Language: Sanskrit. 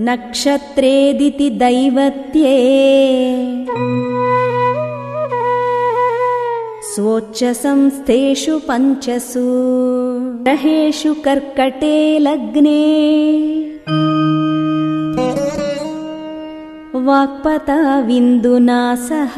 नक्षत्रेदिति दैवत्ये। स्वोच्चसंस्थेषु पञ्चसु। ग्रहेषु कर्कटे लग्ने वाक्पता विन्दुना सह।